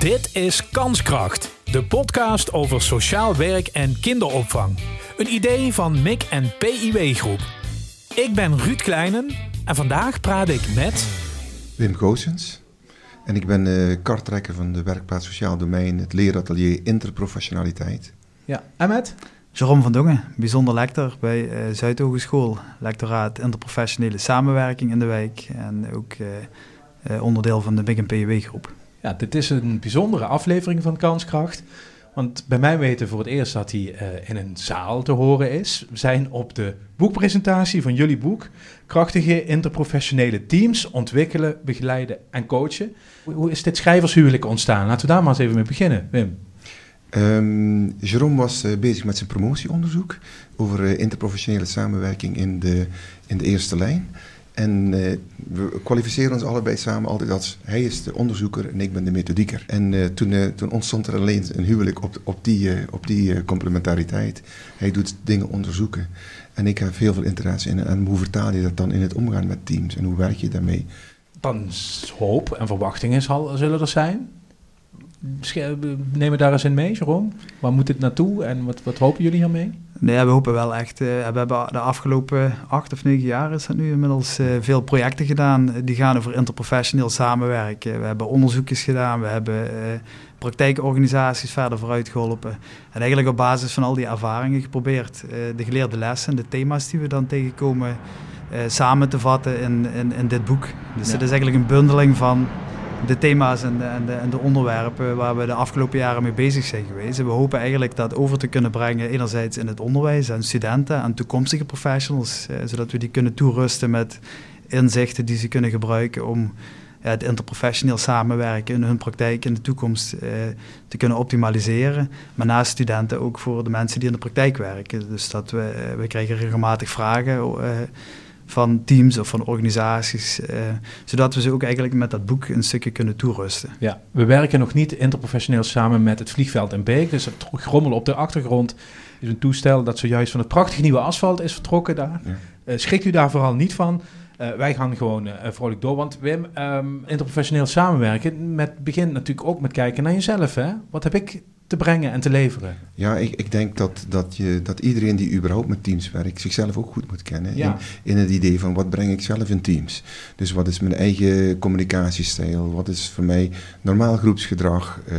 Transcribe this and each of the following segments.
Dit is Kanskracht, de podcast over sociaal werk en kinderopvang. Een idee van MIC en PIW Groep. Ik ben Ruud Kleinen en vandaag praat ik met... Wim Goossens. En ik ben uh, karttrekker van de werkplaats Sociaal Domein, het leeratelier Interprofessionaliteit. Ja, en met? Jerome van Dongen, bijzonder lector bij uh, Zuidhogeschool, lectoraat interprofessionele samenwerking in de wijk en ook uh, onderdeel van de Big PW groep. Ja, dit is een bijzondere aflevering van Kanskracht. Want bij mij weten voor het eerst dat hij uh, in een zaal te horen is. We zijn op de boekpresentatie van jullie boek. Krachtige interprofessionele teams ontwikkelen, begeleiden en coachen. Hoe is dit schrijvershuwelijk ontstaan? Laten we daar maar eens even mee beginnen, Wim. Um, Jerome was uh, bezig met zijn promotieonderzoek over uh, interprofessionele samenwerking in de, in de eerste lijn. En uh, we kwalificeren ons allebei samen altijd als hij is de onderzoeker en ik ben de methodieker. En uh, toen, uh, toen, ontstond er alleen een huwelijk op, op die, op die complementariteit. Hij doet dingen onderzoeken en ik heb heel veel interesse in. En hoe vertaal je dat dan in het omgaan met teams en hoe werk je daarmee? Dan hoop en verwachtingen zal, zullen er zijn. Neem daar eens in mee, Jerome. Waar moet het naartoe en wat, wat hopen jullie hiermee? Nee, we hopen wel echt. Uh, we hebben de afgelopen acht of negen jaar is dat nu inmiddels uh, veel projecten gedaan. Die gaan over interprofessioneel samenwerken. We hebben onderzoekjes gedaan. We hebben uh, praktijkorganisaties verder vooruit geholpen. En eigenlijk op basis van al die ervaringen geprobeerd de geleerde lessen en de thema's die we dan tegenkomen samen te vatten in, in, in dit boek. Dus ja. het is eigenlijk een bundeling van de thema's en de, en, de, en de onderwerpen waar we de afgelopen jaren mee bezig zijn geweest. We hopen eigenlijk dat over te kunnen brengen, enerzijds in het onderwijs aan studenten en toekomstige professionals, eh, zodat we die kunnen toerusten met inzichten die ze kunnen gebruiken om het interprofessioneel samenwerken in hun praktijk in de toekomst eh, te kunnen optimaliseren. Maar naast studenten ook voor de mensen die in de praktijk werken. Dus dat we, eh, we krijgen regelmatig vragen. Uh, van teams of van organisaties, uh, zodat we ze ook eigenlijk met dat boek een stukje kunnen toerusten. Ja, we werken nog niet interprofessioneel samen met het vliegveld in Beek, dus het grommel op de achtergrond is een toestel dat zojuist van het prachtige nieuwe asfalt is vertrokken daar. Ja. Uh, schrikt u daar vooral niet van. Uh, wij gaan gewoon vrolijk door, want Wim, um, interprofessioneel samenwerken met, begint natuurlijk ook met kijken naar jezelf. Hè? Wat heb ik te brengen en te leveren. Ja, ik, ik denk dat, dat, je, dat iedereen die überhaupt met teams werkt, zichzelf ook goed moet kennen. Ja. In, in het idee van wat breng ik zelf in teams. Dus wat is mijn eigen communicatiestijl? Wat is voor mij normaal groepsgedrag? Uh,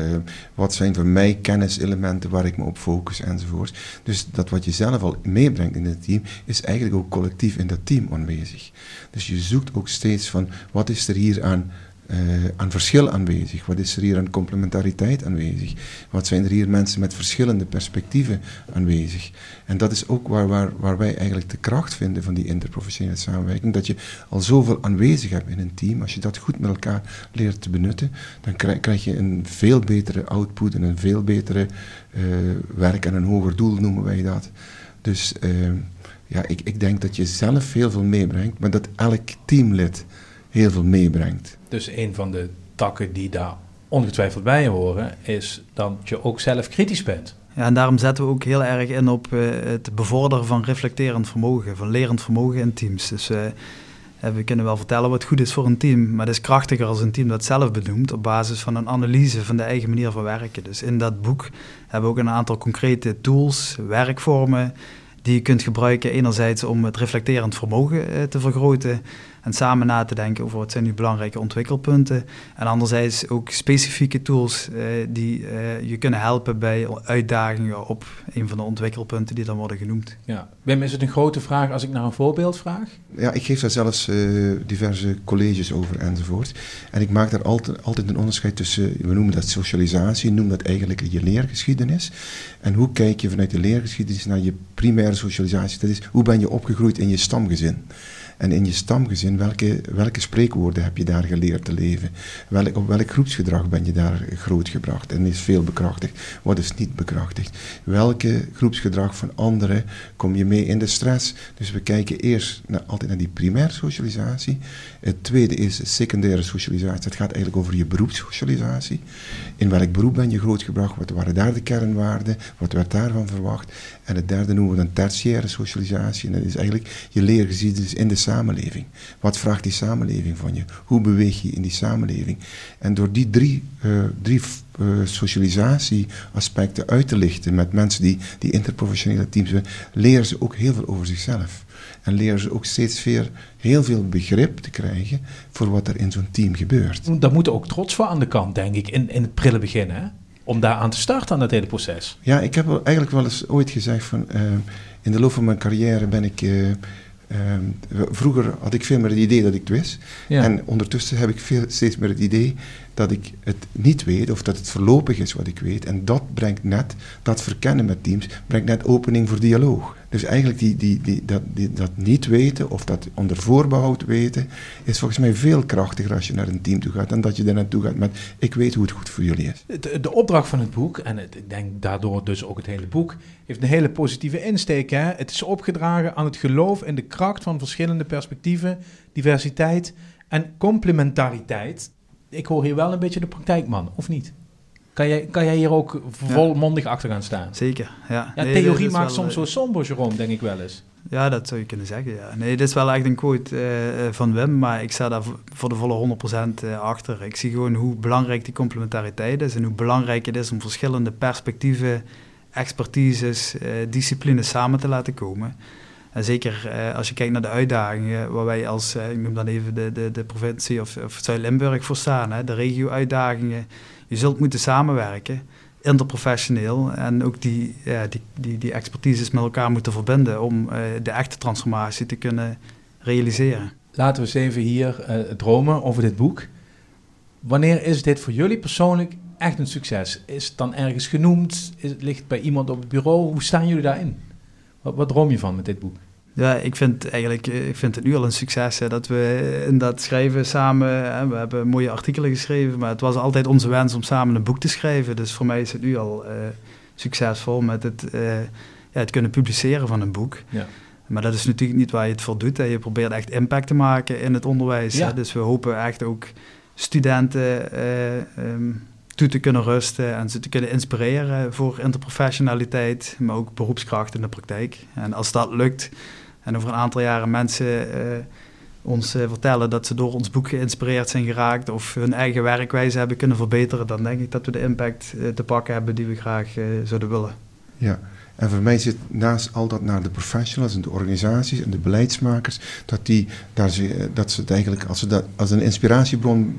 wat zijn voor mij kenniselementen waar ik me op focus enzovoort. Dus dat wat je zelf al meebrengt in het team, is eigenlijk ook collectief in dat team aanwezig. Dus je zoekt ook steeds van wat is er hier aan uh, aan verschil aanwezig? Wat is er hier aan complementariteit aanwezig? Wat zijn er hier mensen met verschillende perspectieven aanwezig? En dat is ook waar, waar, waar wij eigenlijk de kracht vinden van die interprofessionele samenwerking. Dat je al zoveel aanwezig hebt in een team. Als je dat goed met elkaar leert te benutten, dan krijg, krijg je een veel betere output en een veel betere uh, werk en een hoger doel noemen wij dat. Dus uh, ja, ik, ik denk dat je zelf heel veel meebrengt, maar dat elk teamlid heel veel meebrengt. Dus een van de takken die daar ongetwijfeld bij horen, is dat je ook zelf kritisch bent. Ja, en daarom zetten we ook heel erg in op uh, het bevorderen van reflecterend vermogen, van lerend vermogen in teams. Dus uh, we kunnen wel vertellen wat goed is voor een team, maar het is krachtiger als een team dat zelf benoemt op basis van een analyse van de eigen manier van werken. Dus in dat boek hebben we ook een aantal concrete tools, werkvormen, die je kunt gebruiken enerzijds om het reflecterend vermogen te vergroten en samen na te denken over wat zijn nu belangrijke ontwikkelpunten. En anderzijds ook specifieke tools uh, die uh, je kunnen helpen bij uitdagingen op een van de ontwikkelpunten die dan worden genoemd. Ja. Wim, is het een grote vraag als ik naar een voorbeeld vraag? Ja, ik geef daar zelfs uh, diverse colleges over enzovoort. En ik maak daar altijd, altijd een onderscheid tussen, we noemen dat socialisatie, we noemen dat eigenlijk je leergeschiedenis. En hoe kijk je vanuit de leergeschiedenis naar je primaire socialisatie? Dat is, hoe ben je opgegroeid in je stamgezin? En in je stamgezin, welke, welke spreekwoorden heb je daar geleerd te leven? Welk, op welk groepsgedrag ben je daar grootgebracht? En is veel bekrachtigd? Wat is niet bekrachtigd? Welke groepsgedrag van anderen kom je mee in de stress? Dus we kijken eerst naar, altijd naar die primaire socialisatie. Het tweede is secundaire socialisatie. Het gaat eigenlijk over je beroepssocialisatie. In welk beroep ben je grootgebracht? Wat waren daar de kernwaarden? Wat werd daarvan verwacht? En het derde noemen we dan tertiaire socialisatie. En dat is eigenlijk je leergeschiedenis in de samenleving. Wat vraagt die samenleving van je? Hoe beweeg je in die samenleving? En door die drie, uh, drie uh, socialisatieaspecten uit te lichten met mensen die, die interprofessionele teams hebben, leren ze ook heel veel over zichzelf. En leren ze ook steeds weer heel veel begrip te krijgen voor wat er in zo'n team gebeurt. Daar moet ook trots voor aan de kant, denk ik, in, in het prille begin, hè? Om daar aan te starten aan dat hele proces. Ja, ik heb eigenlijk wel eens ooit gezegd van... Uh, in de loop van mijn carrière ben ik... Uh, vroeger had ik veel meer het idee dat ik het wist. En ondertussen heb ik veel, steeds meer het idee dat ik het niet weet of dat het voorlopig is wat ik weet. En dat brengt net, dat verkennen met teams, brengt net opening voor dialoog. Dus eigenlijk die, die, die, dat, dat niet weten of dat onder voorbehoud weten, is volgens mij veel krachtiger als je naar een team toe gaat dan dat je er naartoe gaat met ik weet hoe het goed voor jullie is. De, de opdracht van het boek, en ik denk daardoor dus ook het hele boek, heeft een hele positieve insteek. Hè? Het is opgedragen aan het geloof in de kracht van verschillende perspectieven, diversiteit en complementariteit. Ik hoor hier wel een beetje de praktijkman, of niet? Kan jij, kan jij hier ook volmondig achter gaan staan? Zeker, ja. ja theorie maakt soms zo somber, Jerome, denk ik wel eens. Ja, dat zou je kunnen zeggen, ja. Nee, dit is wel echt een quote uh, van Wim, maar ik sta daar voor de volle 100% uh, achter. Ik zie gewoon hoe belangrijk die complementariteit is en hoe belangrijk het is om verschillende perspectieven, expertises, uh, disciplines samen te laten komen. En zeker als je kijkt naar de uitdagingen waar wij als, ik noem dan even de, de, de provincie of, of Zuid-Limburg voor staan, hè, de regio-uitdagingen je zult moeten samenwerken, interprofessioneel, en ook die, die, die, die expertises met elkaar moeten verbinden om uh, de echte transformatie te kunnen realiseren. Laten we eens even hier dromen over dit boek. Wanneer is dit voor jullie persoonlijk echt een succes? Is het dan ergens genoemd? Is ligt het bij iemand op het bureau? Hoe staan jullie daarin? Wat, wat droom je van met dit boek? Ja, ik vind eigenlijk eh, ik vind het nu al een succes hè, dat we in dat schrijven samen. Hè, we hebben mooie artikelen geschreven, maar het was altijd onze wens om samen een boek te schrijven. Dus voor mij is het nu al uh, succesvol met het, uh, ja, het kunnen publiceren van een boek. Ja. Maar dat is natuurlijk niet waar je het voor doet. Hè. Je probeert echt impact te maken in het onderwijs. Ja. Hè. Dus we hopen echt ook studenten. Um, te kunnen rusten en ze te kunnen inspireren voor interprofessionaliteit, maar ook beroepskracht in de praktijk. En als dat lukt en over een aantal jaren mensen uh, ons uh, vertellen dat ze door ons boek geïnspireerd zijn geraakt of hun eigen werkwijze hebben kunnen verbeteren, dan denk ik dat we de impact uh, te pakken hebben die we graag zouden willen. Ja, en voor mij zit naast al dat naar de professionals en de organisaties en de beleidsmakers, dat, die, daar ze, dat ze het eigenlijk, als ze dat als een inspiratiebron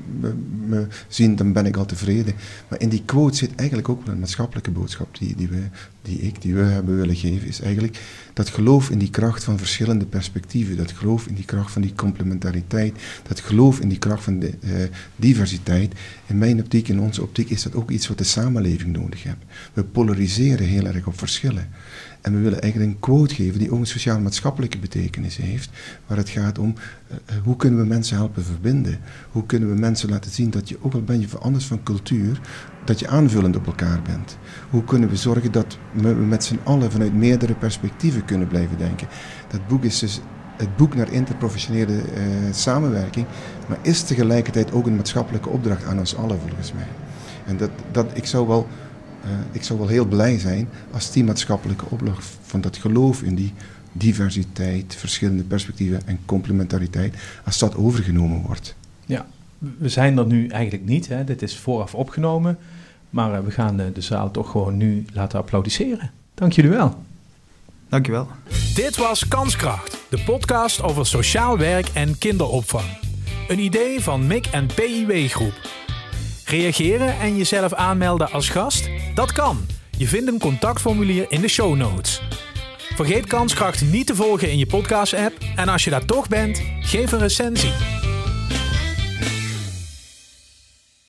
me, zien, dan ben ik al tevreden. Maar in die quote zit eigenlijk ook wel een maatschappelijke boodschap die, die, we, die ik, die we hebben willen geven, is eigenlijk dat geloof in die kracht van verschillende perspectieven, dat geloof in die kracht van die complementariteit, dat geloof in die kracht van de uh, diversiteit. In mijn optiek, in onze optiek, is dat ook iets wat de samenleving nodig heeft. We polariseren heel erg op verschillen. En we willen eigenlijk een quote geven die ook een sociaal-maatschappelijke betekenis heeft, waar het gaat om uh, hoe kunnen we mensen helpen verbinden? Hoe kunnen we mensen laten zien dat je, ook al ben je anders van cultuur, dat je aanvullend op elkaar bent? Hoe kunnen we zorgen dat we met z'n allen vanuit meerdere perspectieven kunnen blijven denken? Dat boek is dus het boek naar interprofessionele uh, samenwerking, maar is tegelijkertijd ook een maatschappelijke opdracht aan ons allen volgens mij. En dat, dat, ik zou wel uh, ik zou wel heel blij zijn als die maatschappelijke opdracht van dat geloof in die diversiteit, verschillende perspectieven en complementariteit, als dat overgenomen wordt. Ja, we zijn er nu eigenlijk niet. Hè. Dit is vooraf opgenomen. Maar uh, we gaan uh, de zaal toch gewoon nu laten applaudisseren. Dank jullie wel. Dank je wel. Dit was Kanskracht, de podcast over sociaal werk en kinderopvang. Een idee van MIC en PIW Groep. Reageren en jezelf aanmelden als gast? Dat kan. Je vindt een contactformulier in de show notes. Vergeet Kanskracht niet te volgen in je podcast-app en als je daar toch bent, geef een recensie.